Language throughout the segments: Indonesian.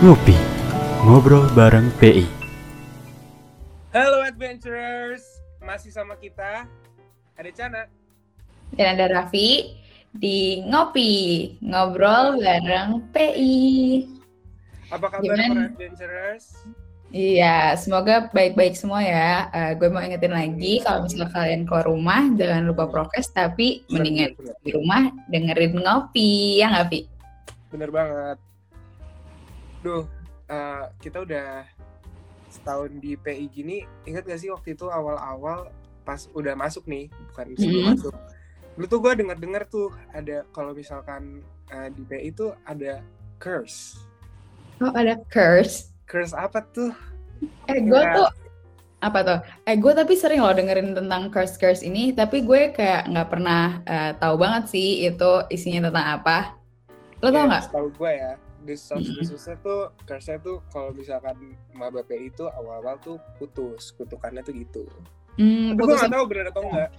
Ngopi, ngobrol bareng PI. Halo adventurers, masih sama kita ada Cana. Dan ada Raffi di Ngopi, ngobrol bareng PI. Apa kabar Gimana? para adventurers? Iya, semoga baik-baik semua ya. Eh, gue mau ingetin lagi, kalau misalnya kalian keluar rumah, jangan lupa prokes, tapi mendingan di rumah dengerin ngopi, ya nggak, Vi? bener banget. Duh, eh, kita udah setahun di PI gini, ingat gak sih waktu itu awal-awal pas udah masuk nih, bukan sebelum Mhm. masuk. Lu tuh gue denger-denger tuh ada kalau misalkan eh, di PI tuh ada curse. Oh, ada curse. Curse apa tuh? Eh, gue Iya. tuh apa tuh? Eh, gue tapi sering loh dengerin tentang curse-curse ini, tapi gue kayak nggak pernah eh, tahu banget sih itu isinya tentang apa. Lo tau Ya, nggak? Setahu gue ya, desus Mm-mm. desusnya tuh curse-nya tuh kalau misalkan maba PI itu awal-awal tuh putus, kutukannya tuh gitu. Hmm, Tapi gue putusan gak tahu bener atau enggak.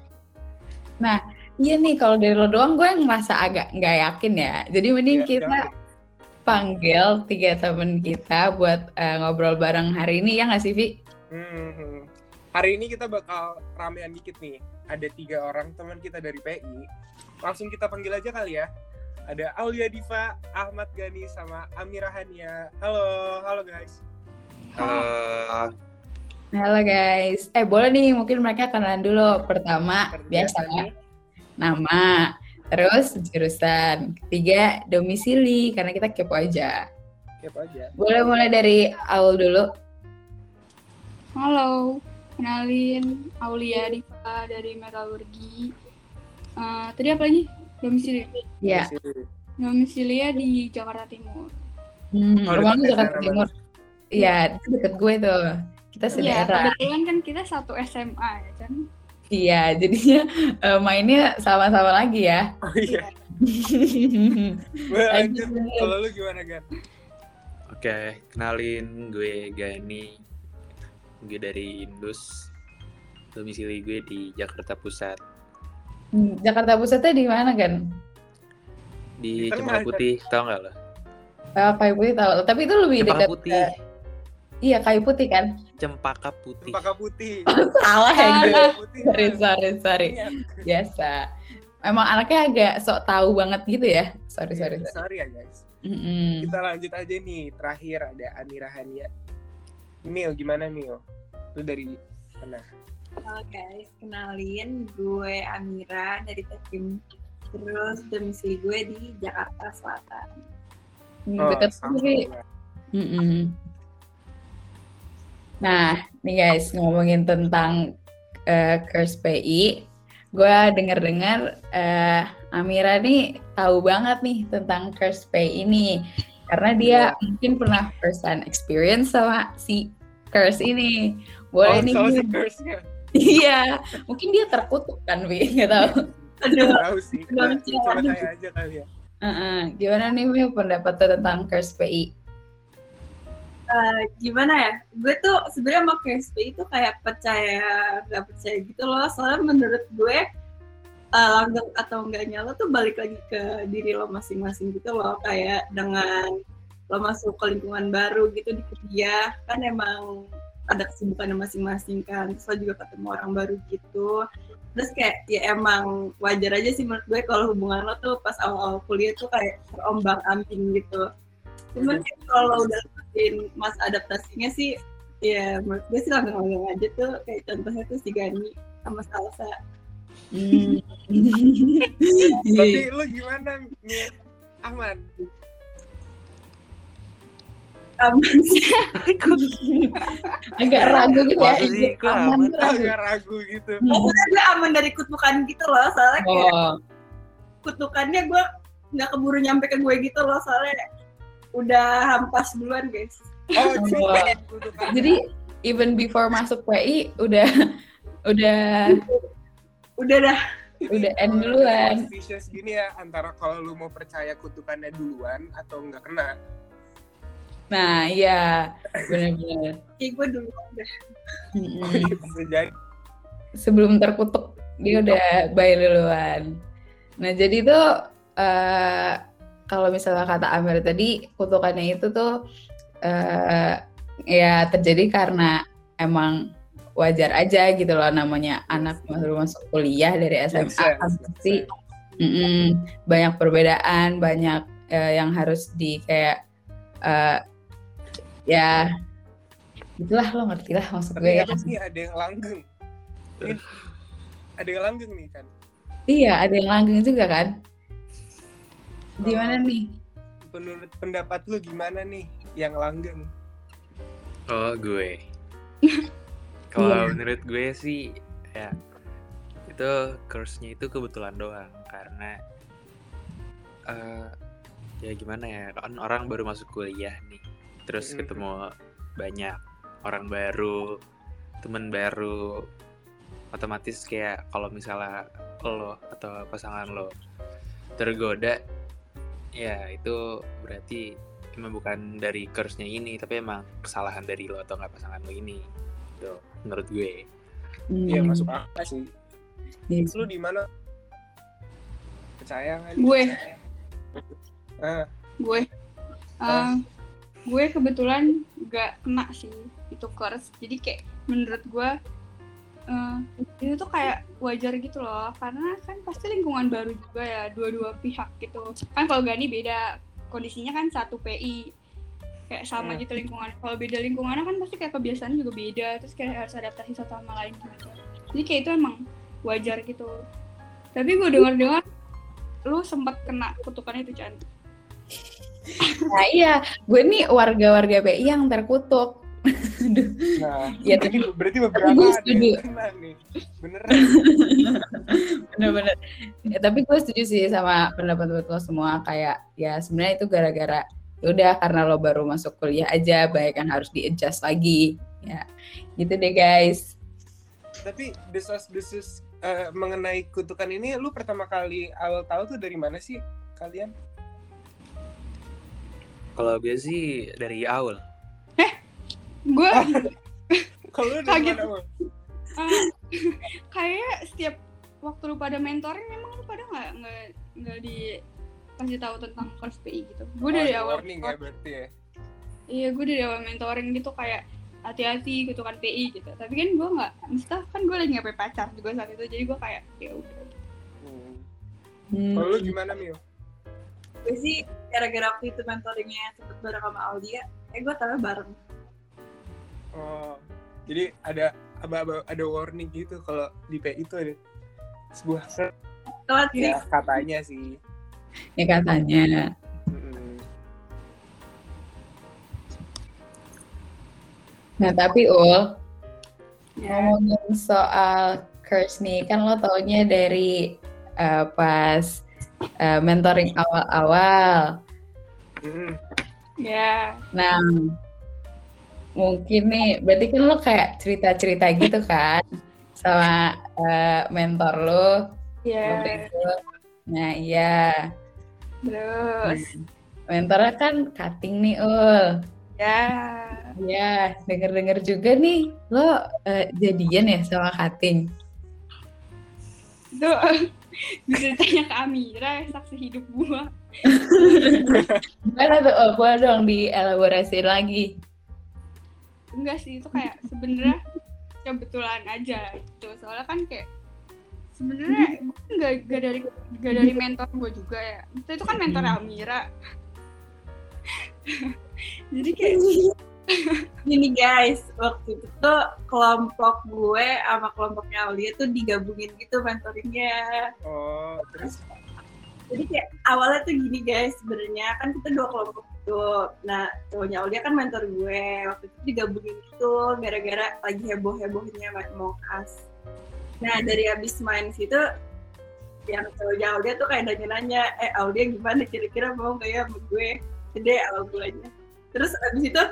Iya nih, kalau dari lo doang gue ngerasa agak nggak yakin ya. Jadi mending Ya, kita jangan. panggil tiga temen kita buat eh, ngobrol bareng hari ini ya nggak sih, Vi? Hmm. Hari ini kita bakal ramean dikit nih. Ada tiga orang teman kita dari PI. Langsung kita panggil aja kali ya. Ada Aulia Diva, Ahmad Gani, sama Amira Hania. Halo, halo guys. Eh, Halo guys. Eh boleh nih, mungkin mereka kenalan dulu. Pertama, Kerja biasa nih. nama. Terus jurusan. Ketiga, domisili, karena kita kepo aja. Siapa aja? Boleh mulai dari Aul dulu. Halo, kenalin Aulia Diva dari Metalurgi. Eh, tadi apa lagi? Domisili. Ya. Domisili. Domisilinya di Jakarta Timur. Hmm, Oh, rumah lu dekat Jakarta Timur. Iya, itu deket gue tuh. Kita Iya, sedaerah. kebetulan kan kita satu SMA ya kan. Iya, jadinya eh, mainnya sama-sama lagi ya. Oh iya. Boleh lanjut. Kalau lu gimana, Gan? Oke, kenalin gue Gani. Gue dari Indus. Domisili gue di Jakarta Pusat. Hmm, Jakarta Pusatnya di mana kan? Di Cempaka kan? Putih, tau nggak lo? Oh, kayu putih tahu. Tapi itu lebih Cempaka dekat. Putih. ke- Iya, kayu putih kan? Cempaka Putih. Cempaka Putih. Salah ya gue. Cempaka Putih. Sorry, sorry, sorry. Iya. Biasa. Emang anaknya agak sok tahu banget gitu ya. Sorry, sorry, sorry. Sorry ya, guys. Mm-mm. Kita lanjut aja nih. Terakhir ada Amira Hania. Mil, gimana Mil? Lu dari mana? Halo guys, kenalin gue Amira dari Tekim. Terus domisili gue di Jakarta Selatan. Hmm, sih. gua. Mm-mm. Nah, nih guys, ngomongin tentang eh, Curse PI, gue denger-dengar eh, Amira nih tahu banget nih tentang Curse PI ini. Karena dia Iya. mungkin pernah first hand experience sama si Curse ini. Boleh Oh, nih. sama si curse-nya. Iya, mungkin dia terkutuk kan, Wi? Nggak tahu. Aduh, Nggak tahu sih. Coba tanya aja kali ya. Heeh. Gimana nih, Wi, pendapatnya tentang Curse PI? eh, gimana ya? Gue tuh sebenarnya sama KSP itu kayak percaya nggak percaya gitu loh. Soalnya menurut gue eh, langgeng atau enggaknya lo tuh balik lagi ke diri lo masing-masing gitu loh. Kayak dengan lo masuk ke lingkungan baru gitu di kuliah kan emang ada kesibukannya masing-masing kan terus lo juga ketemu orang baru gitu terus kayak ya emang wajar aja sih menurut gue kalau hubungan lo tuh pas awal-awal kuliah tuh kayak terombang ambing gitu cuman kan kalau lo udah lewatin masa adaptasinya sih ya menurut gue sih langgeng-langgeng aja tuh kayak contohnya tuh si Gani sama Salsa Hmm. Tapi Iya. lu gimana, Mil? Aman. Aman sih Agak ragu gitu ya. Aman ragu. Agak ragu gitu. Hmm. maksudnya gue aman dari kutukan gitu loh soalnya kayak Oh, kutukannya gue nggak keburu nyampe ke gue gitu loh soalnya udah hampas duluan guys Oh, Oh. jadi even before masuk PI udah udah udah dah udah end duluan. suspicious gini ya antara kalau lu mau percaya kutukannya duluan atau nggak kena. Nah, iya benar-benar. kayak gue dulu udah. Sebelum terkutuk dia udah bye duluan. Nah, jadi tuh eh kalau misalnya kata Amir tadi kutukannya itu tuh eh ya terjadi karena emang wajar aja gitu loh namanya anak baru masuk kuliah dari SMA kan pasti sense. mm-mm, banyak perbedaan banyak eh, yang harus di kayak eh, ya itulah lo ngerti lah maksud gue Tapi ya apa sih ada yang langgeng? Ini ada yang langgeng nih kan. iya ada yang langgeng juga kan gimana nih Menurut pendapat lu gimana nih yang langgeng? Oh gue. Kalau Iya. menurut gue sih ya itu curse-nya itu kebetulan doang karena eh ya gimana ya kan orang baru masuk kuliah nih terus ketemu banyak orang baru temen baru otomatis kayak kalau misalnya lo atau pasangan lo tergoda ya itu berarti emang bukan dari curse-nya ini tapi emang kesalahan dari lo atau nggak pasangan lo ini Tuh, menurut gue Iya Hmm, masuk akal sih. iya. Terus lu di mana? Percaya nih? Gue. Ah, gue Ah. uh, gue kebetulan gak kena sih itu curse jadi kayak menurut gue uh, itu tuh kayak wajar gitu loh. Karena kan pasti lingkungan baru juga ya dua-dua pihak gitu. Kan kalau Gani beda kondisinya kan satu PI kayak sama Hmm. gitu lingkungan. Kalau beda lingkungannya kan pasti kayak kebiasaan juga beda. Terus kayak harus adaptasi satu sama lain gitu. Jadi kayak itu emang wajar gitu. Tapi gue dengar-dengar lu sempat kena kutukan itu Chan nah iya gue nih warga-warga PI yang terkutuk Aduh, nah, ya berarti gue beberapa ada setuju. nih. Beneran. bener-bener ya, tapi gue setuju sih sama pendapat lo semua kayak ya sebenarnya itu gara-gara ya udah karena lo baru masuk kuliah aja baik yang harus di adjust lagi ya gitu deh guys Tapi desas-desus eh, mengenai kutukan ini lu pertama kali awal tahu tuh dari mana sih kalian? Kalau gue sih dari awal gue Kalau lu dari Kaget. Ah, kayak setiap waktu lu pada mentoring memang lu pada nggak nggak nggak dikasih tahu tentang course PI gitu gue Oh, dari awal warning ya berarti ya. iya gue dari awal mentoring gitu kayak hati-hati gitu kan PI gitu tapi kan gue nggak mesti kan gue lagi nggak punya pacar juga saat itu jadi gue kayak ya udah Hmm. Hmm. Kalau lu gimana Mio? gue sih gara-gara waktu itu mentoringnya sempet bareng sama Aulia eh gue tahu bareng Oh, jadi ada aba- ada warning gitu kalau di PI itu ada sebuah ser- telat sih ya katanya sih. ya katanya Mm-mm. nah tapi ul ya ngomongin soal curse nih kan lo taunya dari eh, pas eh, mentoring awal-awal Mm-mm. ya Nah, mungkin nih, berarti kan lo kayak cerita-cerita gitu kan sama eh, mentor lo. ya waktu itu. Nah, iya. terus Mentornya kan cutting nih, Ul. ya Iya, denger-denger juga nih, lo eh, jadian ya sama cutting. itu bisa ditanya ke Amira saksi hidup gue Gimana tuh, Ul? Boleh dong dielaborasiin lagi. enggak sih itu kayak sebenarnya kebetulan aja gitu. Soalnya kan kayak sebenarnya gue kan nggak nggak dari nggak dari mentor gue juga ya. Itu itu kan mentor Amira. Jadi kayak gini guys waktu itu tuh kelompok gue sama kelompoknya Aulia tuh digabungin gitu mentoringnya. Oh, terus? Jadi kayak awalnya tuh gini guys sebenarnya kan kita dua kelompok tuh nah cowoknya Aulia kan mentor gue. Waktu itu digabungin gitu gara-gara lagi heboh hebohnya mau kas nah dari abis main situ yang cowoknya Aulia tuh kayak nanya-nanya eh Aulia gimana? Kira-kira mau nggak ya sama gue? Gede awal bulannya terus abis itu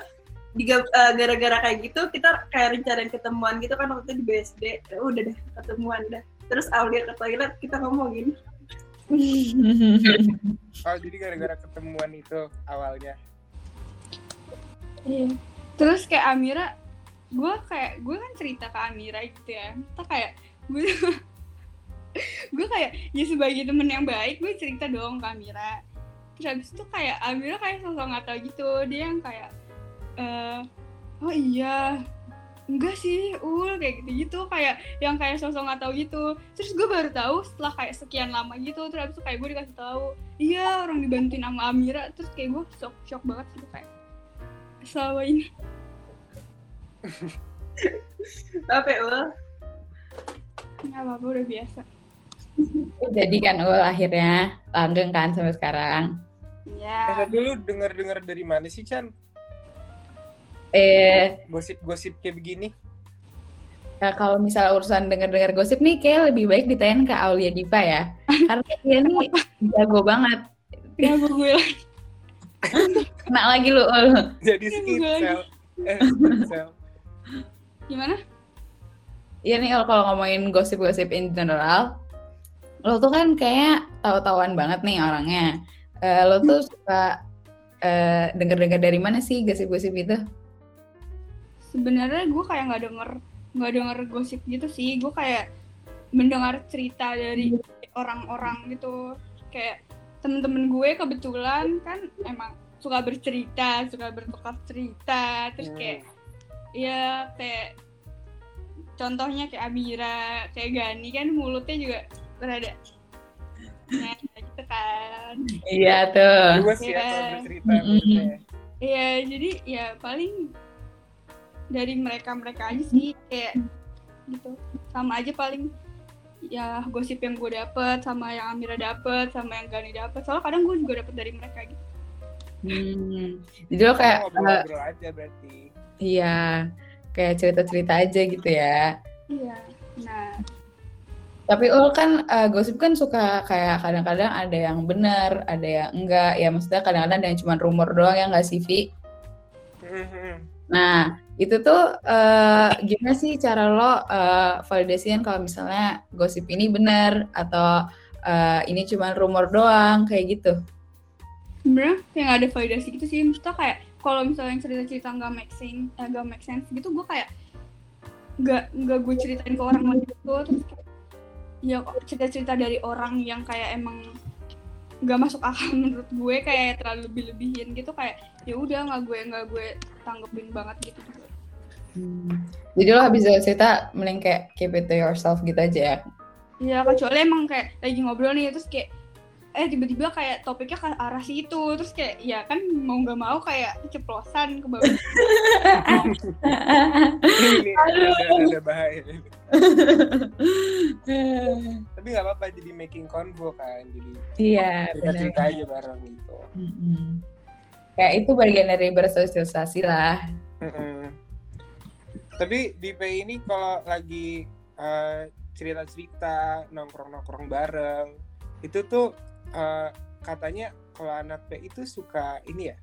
gara-gara kayak gitu kita kayak rencanain ketemuan gitu kan waktu itu di BSD Ya udah deh ketemuan dah terus Aulia ke toilet kita ngomongin oh jadi gara-gara ketemuan itu awalnya. Iya. Terus kayak Amira, gue kayak gue kan cerita ke Amira gitu ya. Kita kayak gue gue kayak ya sebagai temen yang baik gue cerita dong ke Amira. Terus habis itu kayak Amira kayak sosok nggak tahu gitu dia yang kayak eh, oh iya. Enggak sih ul kayak gitu gitu kayak yang kayak sosok nggak tahu gitu. Terus gue baru tahu setelah kayak sekian lama gitu terus habis itu kayak gue dikasih tahu iya orang dibantuin sama Amira. Terus kayak gue shock shock banget gitu kayak selama ini. Apa ya, Ul? nggak apa-apa udah biasa. Jadi kan Ul akhirnya langgeng kan sampai sekarang. Eh, ya tapi lu denger-denger dari mana sih, Chan? Eh, Gosip-gosip kayak begini? ya kalau misalnya urusan dengar-dengar gosip nih kayak lebih baik ditanyain ke Aulia Diva ya. Karena dia nih jago banget. ya gue lagi Kena lagi lu. Jadi skip, bukan. sel. Eh, skip, sel. gimana Iya nih Ul, kalau ngomongin gosip-gosip in general, lo tuh kan kayak tahu-tahuan banget nih orangnya. Eh, lo tuh suka eh, denger-denger dari mana sih gosip-gosip itu? Sebenarnya gue kayak nggak denger nggak denger gosip gitu sih gue kayak mendengar cerita dari orang-orang gitu kayak temen-temen gue kebetulan kan emang suka bercerita suka bertukar cerita terus kayak ya kayak contohnya kayak Amira kayak Gani kan mulutnya juga berada nah gitu kan Iya tuh. Ya Iya. maksudnya. Iya, jadi ya paling dari mereka-mereka aja sih kayak gitu. Sama aja paling ya gosip yang gue dapet sama yang Amira dapet sama yang Gani dapet. Soalnya kadang gue juga dapet dari mereka gitu. Hmm. Jadi lo kayak eh, Ngobrol-ngobrol aja berarti. iya kayak cerita-cerita aja gitu ya. Iya. Nah, Tapi Ul kan eh, gosip kan suka kayak kadang-kadang ada yang benar, ada yang enggak. Ya maksudnya kadang-kadang ada yang cuma rumor doang ya nggak sih, Vi? Mhm. Nah, itu tuh eh, gimana sih cara lo eh, validasiin kalau misalnya gosip ini benar atau eh, ini cuma rumor doang kayak gitu? sebenarnya kayak gak ada validasi gitu sih. Maksudnya kayak kalau misalnya cerita-cerita nggak make sense, nggak make sense gitu, gue kayak nggak nggak gue ceritain ke orang lain gitu. Terus ya cerita-cerita dari orang yang kayak emang nggak masuk akal menurut gue kayak terlalu lebih-lebihin gitu kayak ya udah nggak gue nggak gue tanggepin banget gitu Hmm. Jadi lo habis dari cerita mending kayak keep it to yourself gitu aja ya? ya kecuali emang kayak lagi ngobrol nih terus kayak eh tiba-tiba kayak topiknya ke arah situ terus kayak ya kan mau nggak mau kayak keceplosan ke bawah Ini ada, ada bahaya. Tapi nggak apa-apa jadi making convo kan. Jadi Iya, benar. cerita-cerita aja bareng gitu. Mm-mm. Kayak itu bagian dari bersosialisasi lah. Tapi di PI ini kalau lagi eh, cerita-cerita nongkrong-nongkrong bareng itu tuh eh, katanya kalau anak PI itu suka ini ya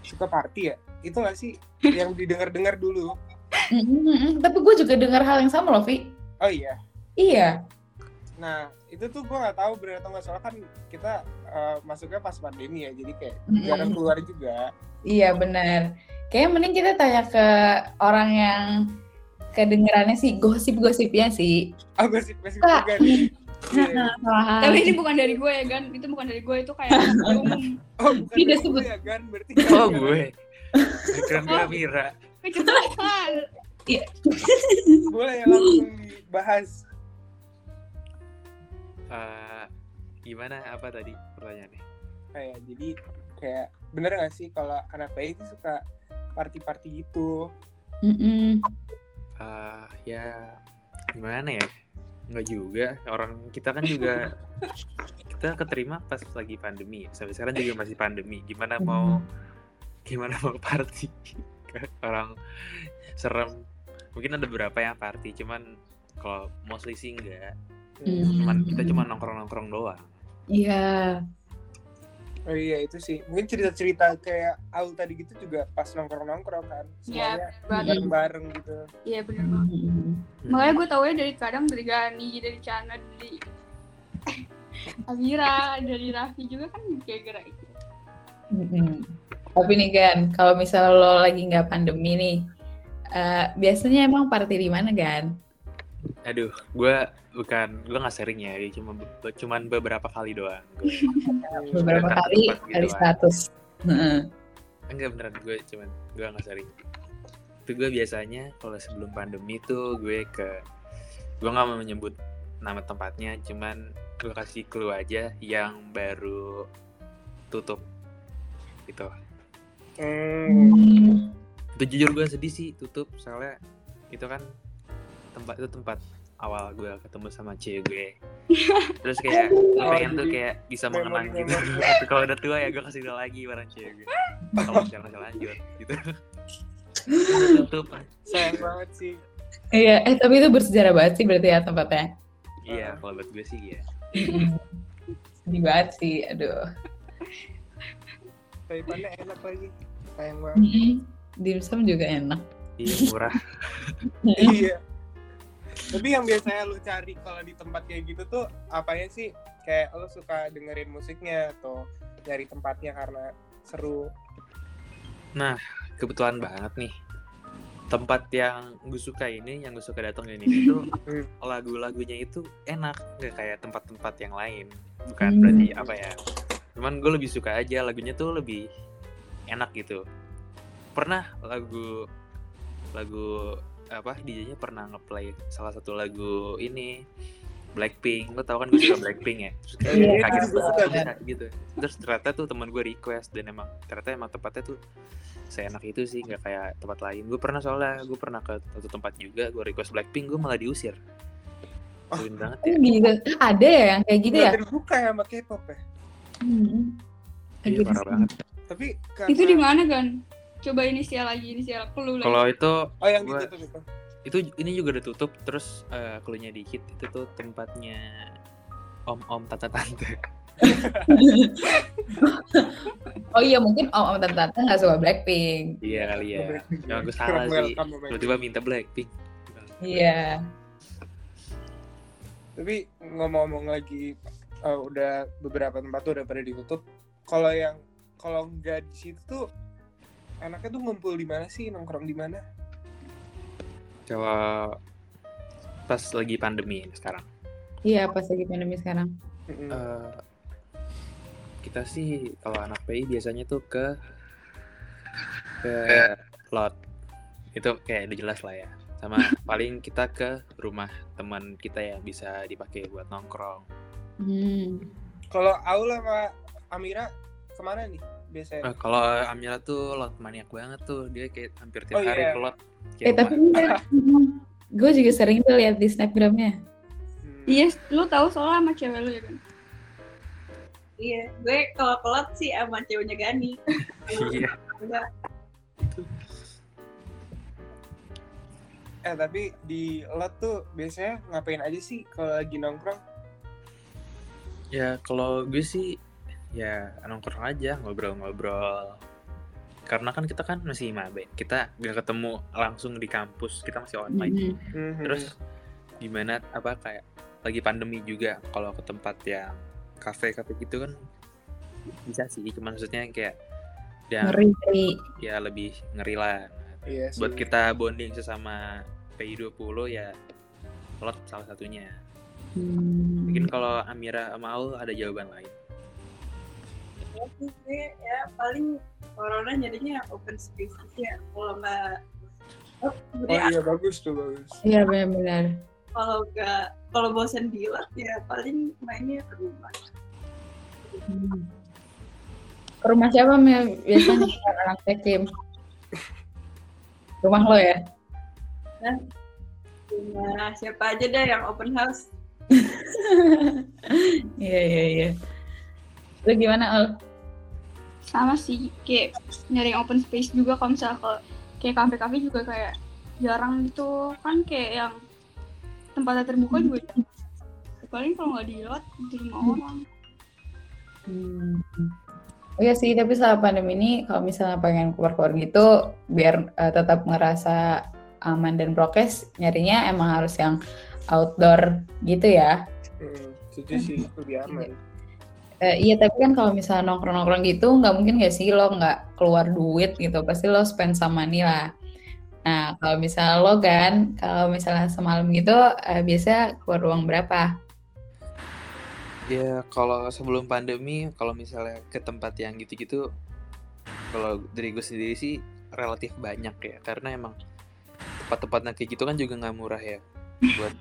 suka party ya itu nggak sih yang didengar-dengar dulu. Tapi gue juga dengar hal yang sama loh, Vi. oh iya Iya. nah itu tuh gue nggak tahu benar atau nggak soalnya kan kita eh, masuknya pas pandemi ya jadi kayak jarang keluar juga Iya benar. Kayaknya mending kita tanya ke orang yang kedengerannya sih gosip-gosipnya sih. oh gosip gosip Kak. juga nih Iya. Sama hal. tapi ini bukan dari gue ya kan itu bukan dari gue itu kayak umum oh bukan Tidak dari sebut. gue ya kan berarti Oh gue. Keren gue Mira. keceplosan boleh ya langsung dibahas Eh, gimana apa tadi pertanyaannya? kayak jadi kayak bener gak sih kalau anak PI itu suka party-party gitu Mm-mm. Eh, ya gimana ya? Enggak juga. Orang kita kan juga kita keterima pas lagi pandemi. Sampai sekarang juga masih pandemi. Gimana mau gimana mau party? Orang serem. Mungkin ada beberapa yang party, cuman kalau mostly sih enggak. Hmm. Cuman kita cuma nongkrong-nongkrong doang. Iya. Oh iya itu sih mungkin cerita-cerita kayak Al tadi gitu juga pas nongkrong-nongkrong kan Iya, semuanya bareng. bareng-bareng gitu iya bener banget Mm-mm. makanya gue tau ya dari kadang dari Gani dari Cana dari Amira dari Raffi juga kan kayak gerak itu Mm-mm. Tapi nih Gan, kalau misalnya lo lagi nggak pandemi nih, eh, biasanya emang party di mana Gan? Aduh, gue bukan gue nggak sering ya, cuma be- cuman beberapa kali doang. Gua Beberapa kali gitu kali doang. status. Enggak beneran gue cuman gue nggak sering itu gue biasanya kalau sebelum pandemi tuh gue ke gue nggak mau menyebut nama tempatnya cuman gue kasih clue aja yang baru tutup gitu Hmm. itu jujur gue sedih sih tutup soalnya itu kan tempat itu tempat awal gue ketemu sama cewek gue terus kayak gue pengen tuh kayak bisa mengenang gitu. Tapi kalau udah tua ya gue kasih tau lagi bareng cewek gue kalau misalnya masih lanjut gitu tutup Sayang banget sih. Iya, eh tapi itu bersejarah banget sih berarti ya tempatnya. iya kalau buat gue sih ya Sedih banget sih, aduh. Taipannya enak lagi. Sayang banget. Dimsum juga enak. iya murah iya. Tapi yang biasanya lu cari kalau di tempat kayak gitu tuh apanya sih? Kayak lu suka dengerin musiknya atau dari tempatnya karena seru. kebetulan banget nih tempat yang gue suka ini yang gue suka datang ini itu Hmm. lagu-lagunya itu enak nggak kayak tempat-tempat yang lain bukan Hmm. berarti apa ya cuman gue lebih suka aja lagunya tuh lebih enak gitu pernah lagu lagu apa DJ-nya pernah ngeplay salah satu lagu ini Blackpink lo tau kan gue suka Blackpink ya terus kayak Iya, kaget suka banget gitu terus ternyata tuh teman gue request dan emang ternyata emang tempatnya tuh seenak itu sih nggak kayak tempat lain gue pernah soalnya gue pernah ke satu tempat juga gue request Blackpink gue malah diusir Sulit banget ya Oh, gitu. Ada ya yang kayak gitu ya? Terbuka ya sama K-pop ya. Hmm. Iya, parah banget Tapi karena... Itu di mana kan? Coba inisial lagi, inisial clue lagi. kalau itu Oh yang Gua- ditutup itu. itu ini juga udah tutup terus eh cluenya dikit itu tuh tempatnya om om tante tante Oh iya mungkin om om tante tante nggak suka Blackpink. iya kali ya. Jangan gue salah sih tiba-tiba minta Blackpink Iya. Tapi ngomong-ngomong lagi eh, udah beberapa tempat tuh udah pada ditutup. Kalau yang kalau nggak di situ tuh enaknya tuh ngumpul di mana sih? Nongkrong di mana? kalau pas lagi pandemi sekarang. Iya pas lagi pandemi sekarang. Eh, kita sih kalau anak PI biasanya tuh ke ke lot. Itu kayak udah jelas lah ya. Sama paling kita ke rumah teman kita yang bisa dipakai buat nongkrong. Hmm. Kalau Aul sama Amira ke mana nih biasanya? Eh, kalau Amira tuh lot maniak banget tuh dia kayak hampir tiap Oh, hari iya. ke lot Eh tapi gue juga sering tuh lihat di snapgramnya. Hmm. Iya, lu tahu soalnya sama cewek lu ya kan? Iya, gue kalau kelot sih sama ceweknya Gani. iya Enggak, Eh tapi di lot tuh biasanya ngapain aja sih kalau lagi nongkrong? ya kalau gue sih ya nongkrong aja ngobrol-ngobrol karena kan kita kan masih mabe kita gak ketemu langsung di kampus kita masih online Hmm. Mhm. terus gimana apa kayak lagi pandemi juga kalau ke tempat yang kafe kafe gitu kan bisa sih cuman maksudnya kayak yang Ngeri ngeri. ya lebih ngeri lah Iya buat kita bonding sesama PI 20 ya lot salah satunya Hmm. mungkin kalau Amira Aul ada jawaban lain ya gue ya paling corona jadinya open space aja. Kalau nggak Oh, Oh iya bagus tuh bagus. Iya benar-benar. kalau nggak kalau bosan di ya paling mainnya ke rumah. Hmm. Ke rumah siapa Mel? Biasanya anak Tekim. Rumah lo ya? Rumah siapa aja deh yang open house. Iya iya iya. Lu gimana Ol? Sama sih, kayak nyari open space juga kalau misalnya ke kayak kafe-kafe juga kayak jarang gitu kan kayak yang tempatnya terbuka juga paling kalau nggak di lot di rumah orang Hmm. Oh iya sih, tapi selama pandemi ini kalau misalnya pengen keluar-keluar gitu, biar eh, tetap ngerasa aman dan prokes, nyarinya emang harus yang outdoor gitu ya. Hmm, itu sih lebih aman. Eh, iya, tapi kan kalau misalnya nongkrong-nongkrong gitu, nggak mungkin nggak sih lo nggak keluar duit gitu, pasti lo spend some money lah. Nah, kalau misalnya lo kan, kalau misalnya semalam gitu, eh, biasanya keluar uang berapa? Ya kalau sebelum pandemi kalau misalnya ke tempat yang gitu-gitu kalau dari gue sendiri sih relatif banyak ya karena emang tempat-tempatnya kayak gitu kan juga nggak murah ya buat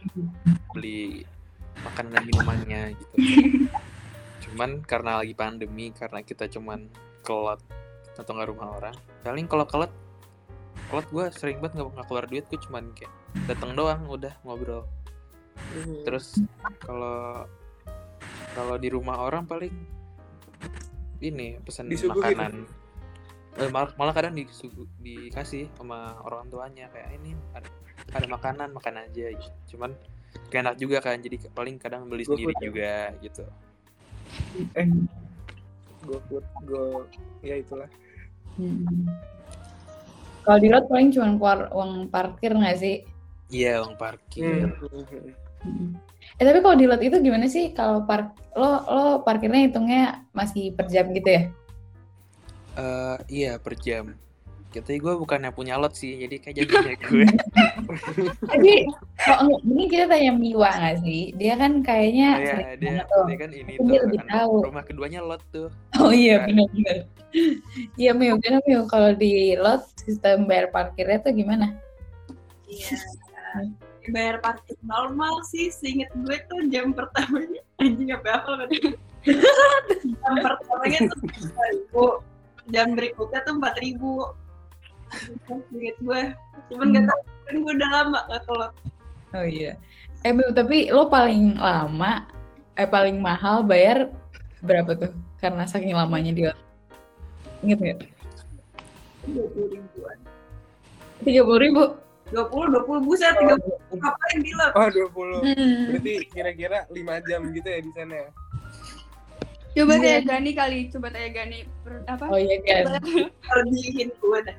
beli makanan dan minumannya gitu cuman karena lagi pandemi karena kita cuman kelot atau nggak rumah orang paling kalau kelot kelot gue sering banget nggak keluar duit gue cuman kayak datang doang udah ngobrol. Hmm. terus kalau kalau di rumah orang paling ini pesan makanan. Eh, mal- malah kadang disugu- dikasih sama orang tuanya kayak ini ada, ada makanan makan aja gitu. cuman gak enak juga kan jadi paling kadang beli sendiri juga gitu Go food, go ya itulah. Hmm. Kalau di lot paling cuma keluar uang parkir nggak sih? iya uang parkir Hmm. Hmm. Eh tapi kalau di lot itu gimana sih? Kalau park lo lo parkirnya hitungnya masih per jam gitu ya? Eh, iya per jam Kita gue bukannya punya lot sih, jadi kayak jadinya gue. Tapi kalau mungkin kita tanya Miwa nggak sih? Dia kan kayaknya Iya, sering dia, tuh. dia kan ini dia tuh, lebih kan tahu. rumah keduanya lot tuh. Oh iya Iya. benar-benar. Iya Miu, karena Miu kalau di lot sistem bayar parkirnya tuh gimana? Iya. Bayar parkir normal sih, seinget gue tuh jam pertamanya anjing apa apa kan. jam pertamanya tuh ribu, jam berikutnya tuh empat ribu. Seinget gue, cuman gak tau kan gue udah lama gak keluar. Oh iya. Eh Miu, tapi lo paling lama, eh paling mahal bayar berapa tuh? Karena saking lamanya di lot. Ingat nggak? Dua puluh ribuan. Tiga puluh ribu. Dua puluh, dua puluh buset, tiga puluh ngapain di lot? Oh 20. Hmm. Berarti kira-kira 5 jam gitu ya di sana ya? Coba Iya. tanya Gani kali, coba tanya Gani per- apa? Oh iya kan. Perdiin gue dah.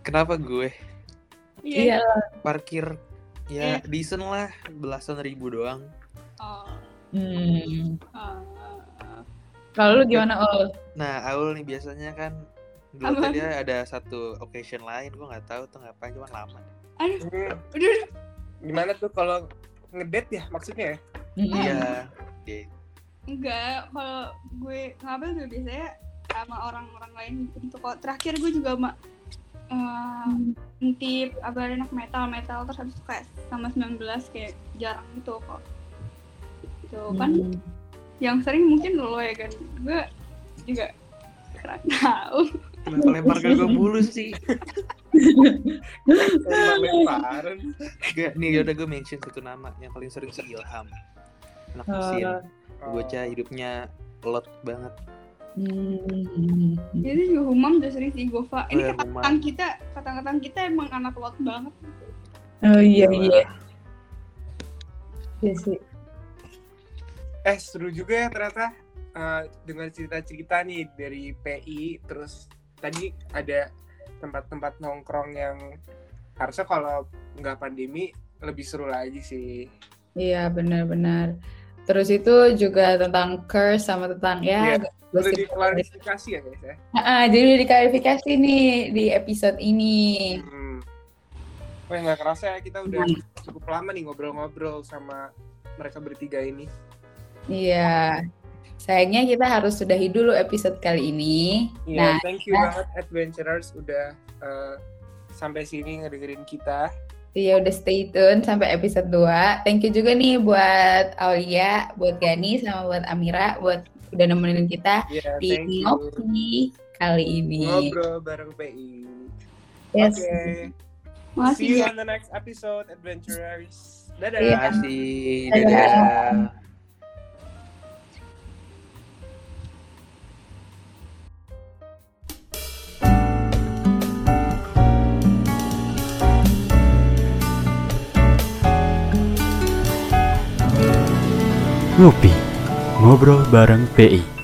Kenapa gue? Iya. Parkir ya decent lah, belasan ribu doang. Oh, Hmm. oh. Kalau lu gimana Ol? Nah, Aul nih biasanya kan dulu tuh dia ada satu occasion lain, gue nggak tahu tuh ngapain, cuma lama. Aduh, udah, gimana tuh kalau ngedate ya maksudnya ya? Hmm. Iya, dia enggak. Kalau gue ngabel juga biasanya sama orang-orang lain gitu. Kok terakhir gue juga sama eh, ngintip abang anak metal metal terus habis itu kayak sama 19 kayak jarang gitu kok. Gitu kan Hmm. yang sering mungkin lo ya kan gue juga kurang tahu kenapa lempar ke gue mulu sih? Lemparan. Gak, nih udah gue mention satu nama yang paling sering sih Ilham. Anak mesin, Oh. bocah hidupnya lot banget. Hmm. jadi juga humam udah sering sih Gova ini Oh ya, kata-kataan kita kata-kataan kita emang anak lot banget Oh iya Gila. iya. Iya sih. Eh seru juga ya ternyata eh, dengan cerita-cerita nih dari PI terus tadi ada tempat-tempat nongkrong yang harusnya kalau nggak pandemi lebih seru lagi sih. Iya benar-benar. Terus itu juga tentang curse sama tentang ya Iya. Udah diklarifikasi ya guys ya. Ah, jadi udah diklarifikasi nih di episode ini. Hmm. Wah nggak kerasa ya kita udah cukup lama nih ngobrol-ngobrol sama mereka bertiga ini. Iya. Sayangnya kita harus sudahi dulu episode kali ini. Iya, Nah, thank you banget adventurers udah eh, sampai sini ngedengerin kita. Iya udah stay tune sampai episode 2. Thank you juga nih buat Aulia, buat Gani, sama buat Amira buat udah nemenin kita Iya, di ngopi kali ini. Ngobrol bareng PI. Yes. Oke. makasih See you ya on the next episode, adventurers. Dadah. Iya. Terima kasih. Dadah. Dadah. Ngopi, ngobrol bareng PI.